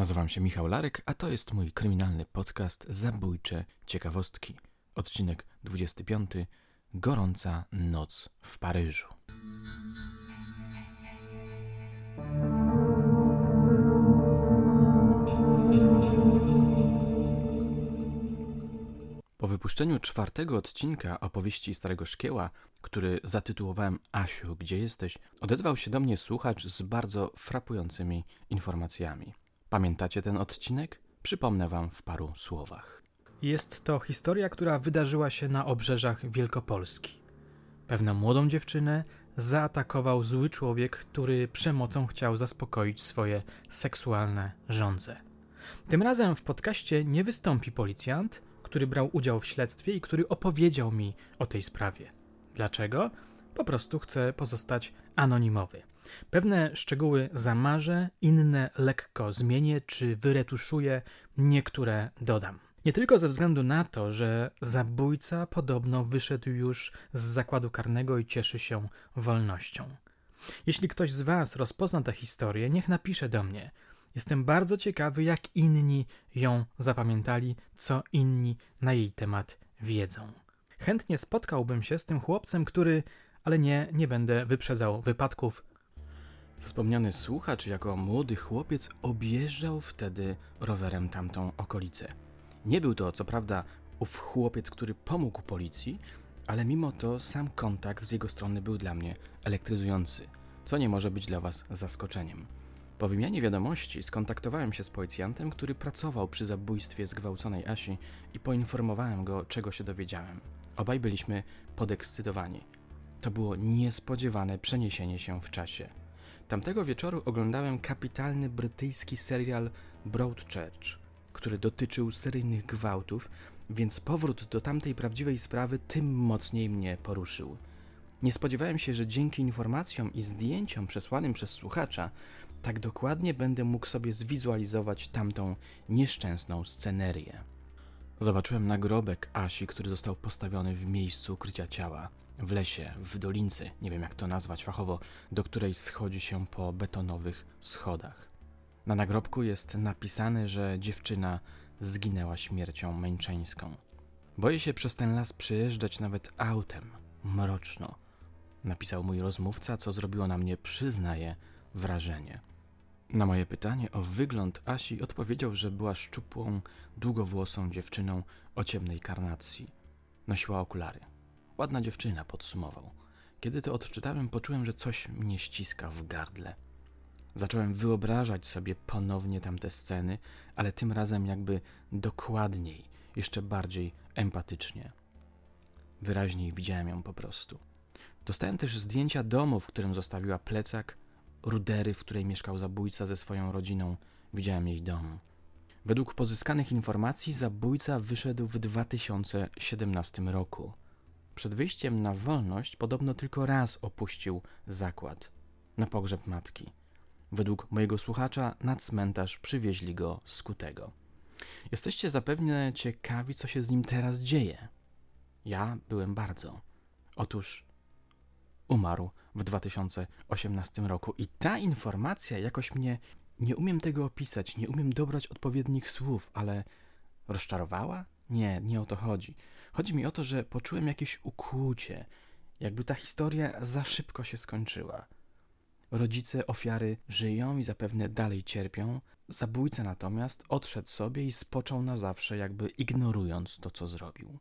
Nazywam się Michał Larek, a to jest mój kryminalny podcast Zabójcze Ciekawostki. Odcinek 25. Gorąca noc w Paryżu. Po wypuszczeniu czwartego odcinka opowieści Starego Szkieła, który zatytułowałem Asiu, gdzie jesteś, odezwał się do mnie słuchacz z bardzo frapującymi informacjami. Pamiętacie ten odcinek? Przypomnę wam w paru słowach. Jest to historia, która wydarzyła się na obrzeżach Wielkopolski. Pewną młodą dziewczynę zaatakował zły człowiek, który przemocą chciał zaspokoić swoje seksualne żądze. Tym razem w podcaście nie wystąpi policjant, który brał udział w śledztwie i który opowiedział mi o tej sprawie. Dlaczego? Po prostu chcę pozostać anonimowy. Pewne szczegóły zamarzę, inne lekko zmienię czy wyretuszuję, niektóre dodam. Nie tylko ze względu na to, że zabójca podobno wyszedł już z zakładu karnego i cieszy się wolnością. Jeśli ktoś z Was rozpozna tę historię, niech napisze do mnie. Jestem bardzo ciekawy, jak inni ją zapamiętali, co inni na jej temat wiedzą. Chętnie spotkałbym się z tym chłopcem, który, ale nie, nie będę wyprzedzał wypadków. Wspomniany słuchacz jako młody chłopiec objeżdżał wtedy rowerem tamtą okolicę. Nie był to, co prawda, ów chłopiec, który pomógł policji, ale mimo to sam kontakt z jego strony był dla mnie elektryzujący, co nie może być dla Was zaskoczeniem. Po wymianie wiadomości skontaktowałem się z policjantem, który pracował przy zabójstwie zgwałconej Asi i poinformowałem go, czego się dowiedziałem. Obaj byliśmy podekscytowani. To było niespodziewane przeniesienie się w czasie. Tamtego wieczoru oglądałem kapitalny brytyjski serial Broadchurch, który dotyczył seryjnych gwałtów, więc powrót do tamtej prawdziwej sprawy tym mocniej mnie poruszył. Nie spodziewałem się, że dzięki informacjom i zdjęciom przesłanym przez słuchacza, tak dokładnie będę mógł sobie zwizualizować tamtą nieszczęsną scenerię. Zobaczyłem nagrobek Asi, który został postawiony w miejscu ukrycia ciała w lesie, w dolince, nie wiem jak to nazwać fachowo, do której schodzi się po betonowych schodach. Na nagrobku jest napisane, że dziewczyna zginęła śmiercią męczeńską. Boję się przez ten las przejeżdżać nawet autem. Mroczno. Napisał mój rozmówca, co zrobiło na mnie, przyznaję, wrażenie. Na moje pytanie o wygląd Asi odpowiedział, że była szczupłą, długowłosą dziewczyną o ciemnej karnacji. Nosiła okulary. Ładna dziewczyna, podsumował. Kiedy to odczytałem, poczułem, że coś mnie ściska w gardle. Zacząłem wyobrażać sobie ponownie tamte sceny, ale tym razem jakby dokładniej, jeszcze bardziej empatycznie. Wyraźniej widziałem ją po prostu. Dostałem też zdjęcia domu, w którym zostawiła plecak, rudery, w której mieszkał zabójca ze swoją rodziną. Widziałem jej dom. Według pozyskanych informacji zabójca wyszedł w 2017 roku. Przed wyjściem na wolność podobno tylko raz opuścił zakład na pogrzeb matki. Według mojego słuchacza na cmentarz przywieźli go skutego. Jesteście zapewne ciekawi, co się z nim teraz dzieje. Ja byłem bardzo. Otóż umarł w 2018 roku i ta informacja jakoś mnie nie umiem tego opisać, nie umiem dobrać odpowiednich słów, ale rozczarowała? Nie, nie o to chodzi. Chodzi mi o to, że poczułem jakieś ukłucie, jakby ta historia za szybko się skończyła. Rodzice ofiary żyją i zapewne dalej cierpią, zabójca natomiast odszedł sobie i spoczął na zawsze, jakby ignorując to, co zrobił.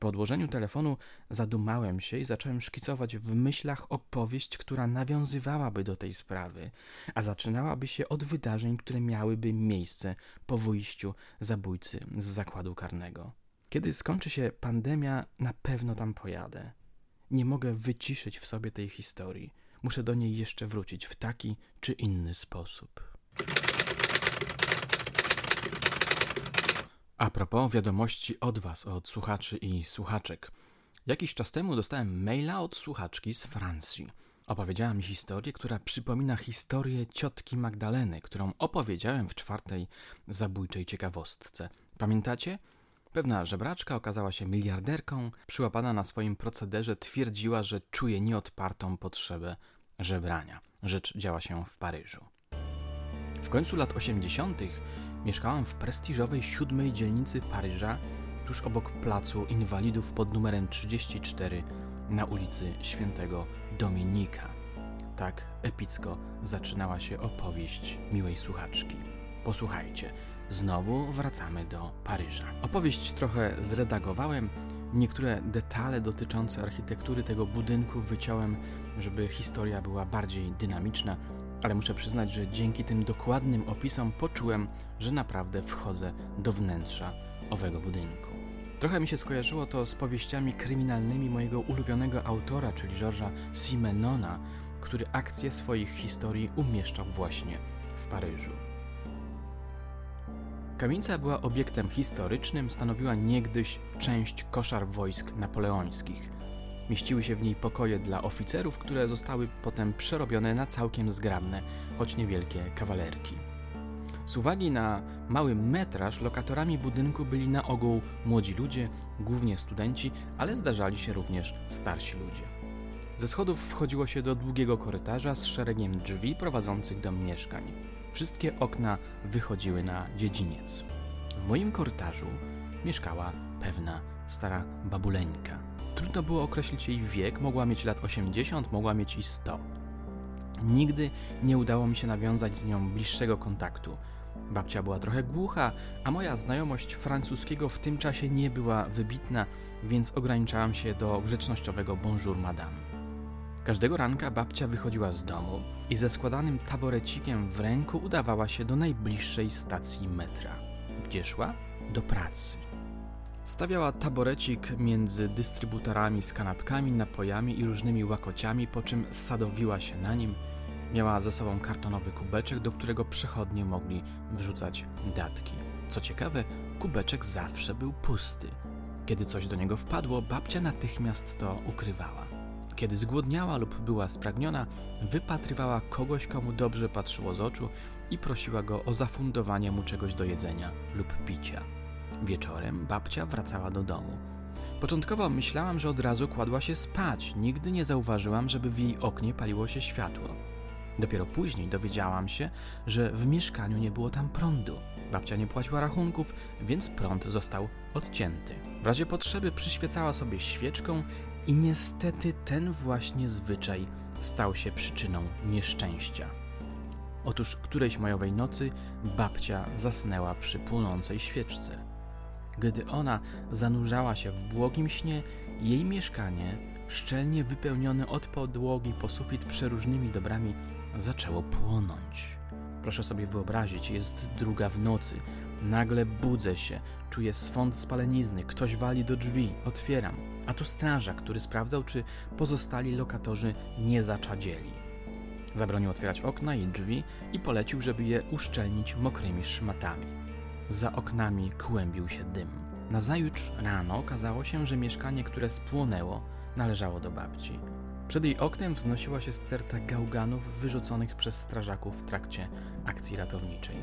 Po odłożeniu telefonu zadumałem się i zacząłem szkicować w myślach opowieść, która nawiązywałaby do tej sprawy, a zaczynałaby się od wydarzeń, które miałyby miejsce po wyjściu zabójcy z zakładu karnego. Kiedy skończy się pandemia, na pewno tam pojadę. Nie mogę wyciszyć w sobie tej historii. Muszę do niej jeszcze wrócić w taki czy inny sposób. A propos wiadomości od Was, od słuchaczy i słuchaczek. Jakiś czas temu dostałem maila od słuchaczki z Francji. Opowiedziała mi historię, która przypomina historię ciotki Magdaleny, którą opowiedziałem w czwartej zabójczej ciekawostce. Pamiętacie? Pewna żebraczka okazała się miliarderką, przyłapana na swoim procederze twierdziła, że czuje nieodpartą potrzebę żebrania. Rzecz działa się w Paryżu. W końcu lat 80. mieszkałam w prestiżowej siódmej dzielnicy Paryża, tuż obok placu inwalidów pod numerem 34 na ulicy Świętego Dominika. Tak epicko zaczynała się opowieść miłej słuchaczki. Posłuchajcie, znowu wracamy do Paryża. Opowieść trochę zredagowałem, niektóre detale dotyczące architektury tego budynku wyciąłem, żeby historia była bardziej dynamiczna, ale muszę przyznać, że dzięki tym dokładnym opisom poczułem, że naprawdę wchodzę do wnętrza owego budynku. Trochę mi się skojarzyło to z powieściami kryminalnymi mojego ulubionego autora, czyli Georgesa Simenona, który akcje swoich historii umieszczał właśnie w Paryżu. Kamienica była obiektem historycznym, stanowiła niegdyś część koszar wojsk napoleońskich. Mieściły się w niej pokoje dla oficerów, które zostały potem przerobione na całkiem zgrabne, choć niewielkie kawalerki. Z uwagi na mały metraż lokatorami budynku byli na ogół młodzi ludzie, głównie studenci, ale zdarzali się również starsi ludzie. Ze schodów wchodziło się do długiego korytarza z szeregiem drzwi prowadzących do mieszkań. Wszystkie okna wychodziły na dziedziniec. W moim korytarzu mieszkała pewna stara babuleńka. Trudno było określić jej wiek, mogła mieć lat 80, mogła mieć i 100. Nigdy nie udało mi się nawiązać z nią bliższego kontaktu. Babcia była trochę głucha, a moja znajomość francuskiego w tym czasie nie była wybitna, więc ograniczałam się do grzecznościowego bonjour madame. Każdego ranka babcia wychodziła z domu i ze składanym taborecikiem w ręku udawała się do najbliższej stacji metra. Gdzie szła? Do pracy. Stawiała taborecik między dystrybutorami z kanapkami, napojami i różnymi łakociami, po czym sadowiła się na nim. Miała ze sobą kartonowy kubeczek, do którego przechodnie mogli wrzucać datki. Co ciekawe, kubeczek zawsze był pusty. Kiedy coś do niego wpadło, babcia natychmiast to ukrywała. Kiedy zgłodniała lub była spragniona, wypatrywała kogoś, komu dobrze patrzyło z oczu i prosiła go o zafundowanie mu czegoś do jedzenia lub picia. Wieczorem babcia wracała do domu. Początkowo myślałam, że od razu kładła się spać. Nigdy nie zauważyłam, żeby w jej oknie paliło się światło. Dopiero później dowiedziałam się, że w mieszkaniu nie było tam prądu. Babcia nie płaciła rachunków, więc prąd został odcięty. W razie potrzeby przyświecała sobie świeczką i niestety ten właśnie zwyczaj stał się przyczyną nieszczęścia. Otóż którejś majowej nocy babcia zasnęła przy płonącej świeczce. Gdy ona zanurzała się w błogim śnie, jej mieszkanie, szczelnie wypełnione od podłogi po sufit przeróżnymi dobrami, zaczęło płonąć. Proszę sobie wyobrazić, jest druga w nocy. Nagle budzę się, czuję swąd spalenizny, ktoś wali do drzwi, otwieram, a tu strażak, który sprawdzał, czy pozostali lokatorzy nie zaczadzieli. Zabronił otwierać okna i drzwi i polecił, żeby je uszczelnić mokrymi szmatami. Za oknami kłębił się dym. Nazajutrz rano okazało się, że mieszkanie, które spłonęło, należało do babci. Przed jej oknem wznosiła się sterta gałganów wyrzuconych przez strażaków w trakcie akcji ratowniczej.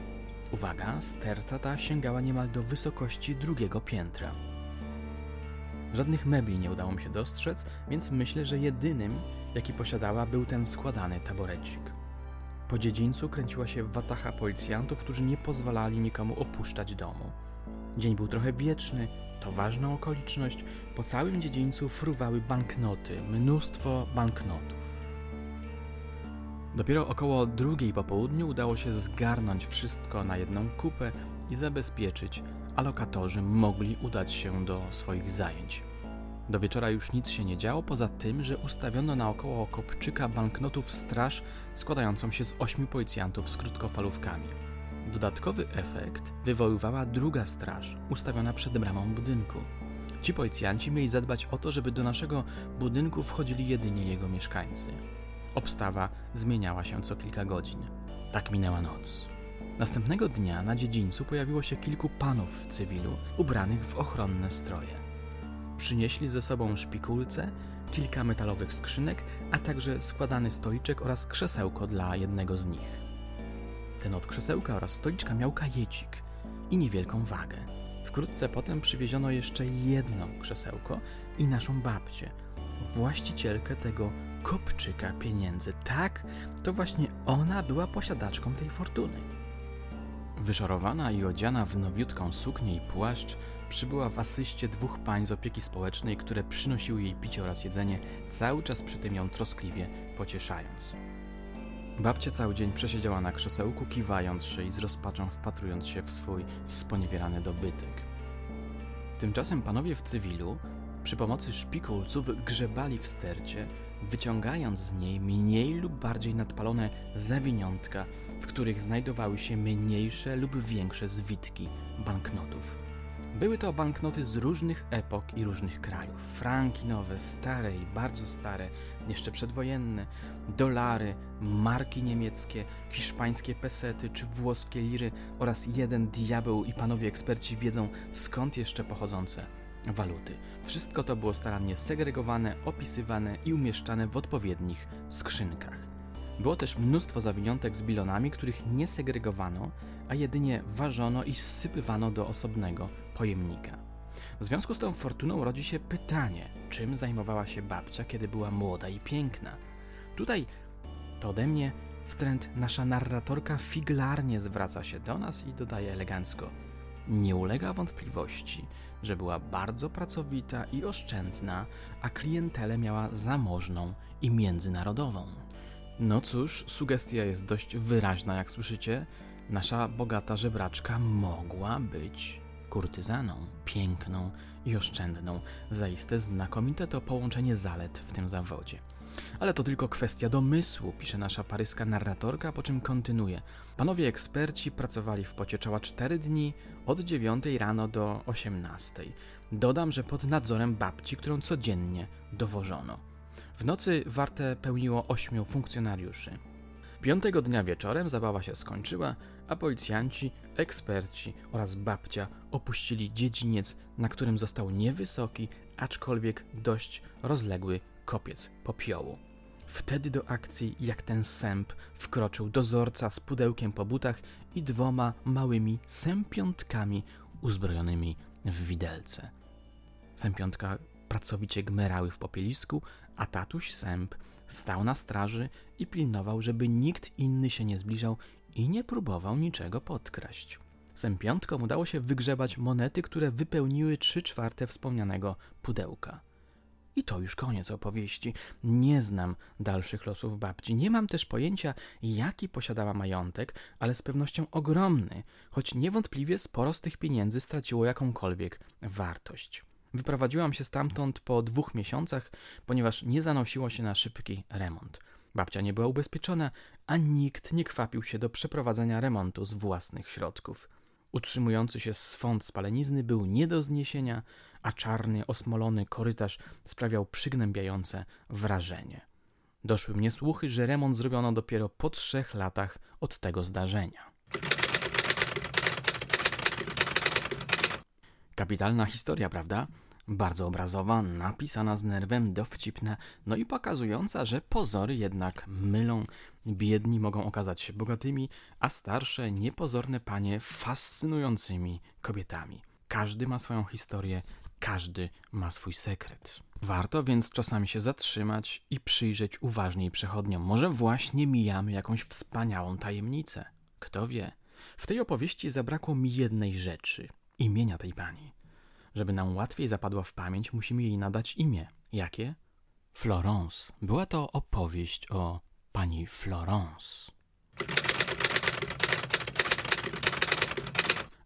Uwaga, sterta ta sięgała niemal do wysokości drugiego piętra. Żadnych mebli nie udało mi się dostrzec, więc myślę, że jedynym, jaki posiadała, był ten składany taborecik. Po dziedzińcu kręciła się watacha policjantów, którzy nie pozwalali nikomu opuszczać domu. Dzień był trochę wieczny, to ważna okoliczność. Po całym dziedzińcu fruwały banknoty, mnóstwo banknotów. Dopiero około drugiej po południu udało się zgarnąć wszystko na jedną kupę i zabezpieczyć, a lokatorzy mogli udać się do swoich zajęć. Do wieczora już nic się nie działo, poza tym, że ustawiono naokoło kopczyka banknotów straż składającą się z ośmiu policjantów z krótkofalówkami. Dodatkowy efekt wywoływała druga straż, ustawiona przed bramą budynku. Ci policjanci mieli zadbać o to, żeby do naszego budynku wchodzili jedynie jego mieszkańcy. Obstawa zmieniała się co kilka godzin. Tak minęła noc. Następnego dnia na dziedzińcu pojawiło się kilku panów w cywilu, ubranych w ochronne stroje. Przynieśli ze sobą szpikulce, kilka metalowych skrzynek, a także składany stoliczek oraz krzesełko dla jednego z nich. Ten od krzesełka oraz stoliczka miał kajecik i niewielką wagę. Wkrótce potem przywieziono jeszcze jedno krzesełko i naszą babcię, właścicielkę tego kopczyka pieniędzy. Tak, to właśnie ona była posiadaczką tej fortuny. Wyszorowana i odziana w nowiutką suknię i płaszcz, przybyła w asyście dwóch pań z opieki społecznej, które przynosiły jej picie oraz jedzenie, cały czas przy tym ją troskliwie pocieszając. Babcia cały dzień przesiedziała na krzesełku, kiwając się i z rozpaczą wpatrując się w swój sponiewierany dobytek. Tymczasem panowie w cywilu przy pomocy szpikulców grzebali w stercie, wyciągając z niej mniej lub bardziej nadpalone zawiniątka, w których znajdowały się mniejsze lub większe zwitki banknotów. Były to banknoty z różnych epok i różnych krajów. Franki nowe, stare i bardzo stare, jeszcze przedwojenne, dolary, marki niemieckie, hiszpańskie pesety czy włoskie liry oraz jeden diabeł i panowie eksperci wiedzą skąd jeszcze pochodzące waluty. Wszystko to było starannie segregowane, opisywane i umieszczane w odpowiednich skrzynkach. Było też mnóstwo zawiniątek z bilonami, których nie segregowano, a jedynie ważono i zsypywano do osobnego pojemnika. W związku z tą fortuną rodzi się pytanie, czym zajmowała się babcia, kiedy była młoda i piękna. Tutaj to ode mnie wtręt nasza narratorka figlarnie zwraca się do nas i dodaje elegancko. Nie ulega wątpliwości, że była bardzo pracowita i oszczędna, a klientelę miała zamożną i międzynarodową. No cóż, sugestia jest dość wyraźna, jak słyszycie. Nasza bogata żebraczka mogła być kurtyzaną, piękną i oszczędną. Zaiste znakomite to połączenie zalet w tym zawodzie. Ale to tylko kwestia domysłu, pisze nasza paryska narratorka, po czym kontynuuje. Panowie eksperci pracowali w pocie czoła 4 dni, od 9 rano do 18. Dodam, że pod nadzorem babci, którą codziennie dowożono. W nocy wartę pełniło ośmiu funkcjonariuszy. Piątego dnia wieczorem zabawa się skończyła, a policjanci, eksperci oraz babcia opuścili dziedziniec, na którym został niewysoki, aczkolwiek dość rozległy kopiec popiołu. Wtedy do akcji, jak ten sęp, wkroczył dozorca z pudełkiem po butach i dwoma małymi sępiątkami uzbrojonymi w widelce. Sępiątka pracowicie gmerały w popielisku, a tatuś sęp stał na straży i pilnował, żeby nikt inny się nie zbliżał i nie próbował niczego podkraść. Sępiątkom udało się wygrzebać monety, które wypełniły trzy czwarte wspomnianego pudełka. I to już koniec opowieści. Nie znam dalszych losów babci. Nie mam też pojęcia, jaki posiadała majątek, ale z pewnością ogromny, choć niewątpliwie sporo z tych pieniędzy straciło jakąkolwiek wartość. Wyprowadziłam się stamtąd po dwóch miesiącach, ponieważ nie zanosiło się na szybki remont. Babcia nie była ubezpieczona, a nikt nie kwapił się do przeprowadzenia remontu z własnych środków. Utrzymujący się swąd spalenizny był nie do zniesienia, a czarny, osmolony korytarz sprawiał przygnębiające wrażenie. Doszły mnie słuchy, że remont zrobiono dopiero po trzech latach od tego zdarzenia. Kapitalna historia, prawda? Bardzo obrazowa, napisana z nerwem, dowcipna, no i pokazująca, że pozory jednak mylą. Biedni mogą okazać się bogatymi, a starsze, niepozorne panie fascynującymi kobietami. Każdy ma swoją historię, każdy ma swój sekret. Warto więc czasami się zatrzymać i przyjrzeć uważniej przechodniom. Może właśnie mijamy jakąś wspaniałą tajemnicę. Kto wie? W tej opowieści zabrakło mi jednej rzeczy imienia tej pani. Żeby nam łatwiej zapadła w pamięć, musimy jej nadać imię. Jakie? Florence. Była to opowieść o pani Florence.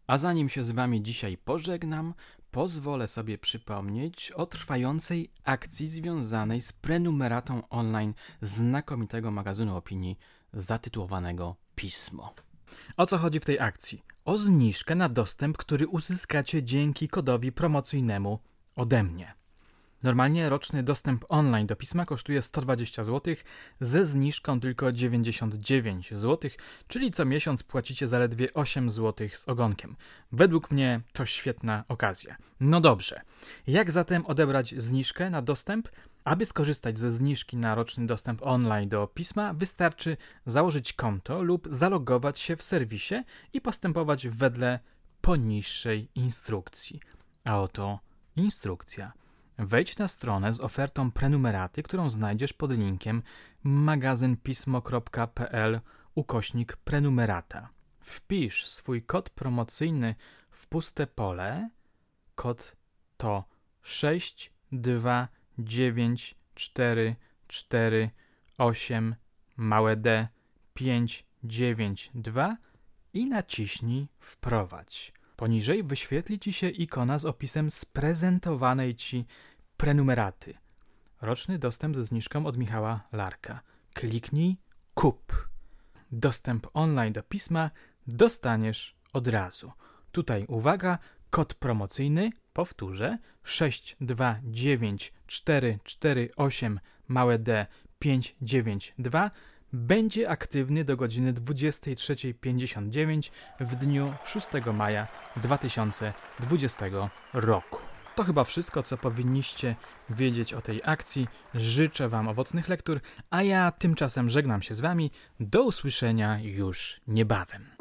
A zanim się z wami dzisiaj pożegnam, pozwolę sobie przypomnieć o trwającej akcji związanej z prenumeratą online znakomitego magazynu opinii zatytułowanego Pismo. O co chodzi w tej akcji? O zniżkę na dostęp, który uzyskacie dzięki kodowi promocyjnemu ode mnie. Normalnie roczny dostęp online do pisma kosztuje 120 zł, ze zniżką tylko 99 zł, czyli co miesiąc płacicie zaledwie 8 zł z ogonkiem. Według mnie to świetna okazja. No dobrze, jak zatem odebrać zniżkę na dostęp? Aby skorzystać ze zniżki na roczny dostęp online do pisma, wystarczy założyć konto lub zalogować się w serwisie i postępować wedle poniższej instrukcji. A oto instrukcja. Wejdź na stronę z ofertą prenumeraty, którą znajdziesz pod linkiem magazynpismo.pl ukośnik prenumerata. wpisz swój kod promocyjny w puste pole. Kod to 629448 małe d 592 i naciśnij wprowadź. Poniżej wyświetli ci się ikona z opisem sprezentowanej ci prenumeraty. Roczny dostęp ze zniżką od Michała Larka. Kliknij kup. Dostęp online do pisma dostaniesz od razu. Tutaj uwaga, kod promocyjny, powtórzę, 629448 małe d 592 będzie aktywny do godziny 23.59 w dniu 6 maja 2020 roku. To chyba wszystko, co powinniście wiedzieć o tej akcji. Życzę Wam owocnych lektur, a ja tymczasem żegnam się z Wami. Do usłyszenia już niebawem.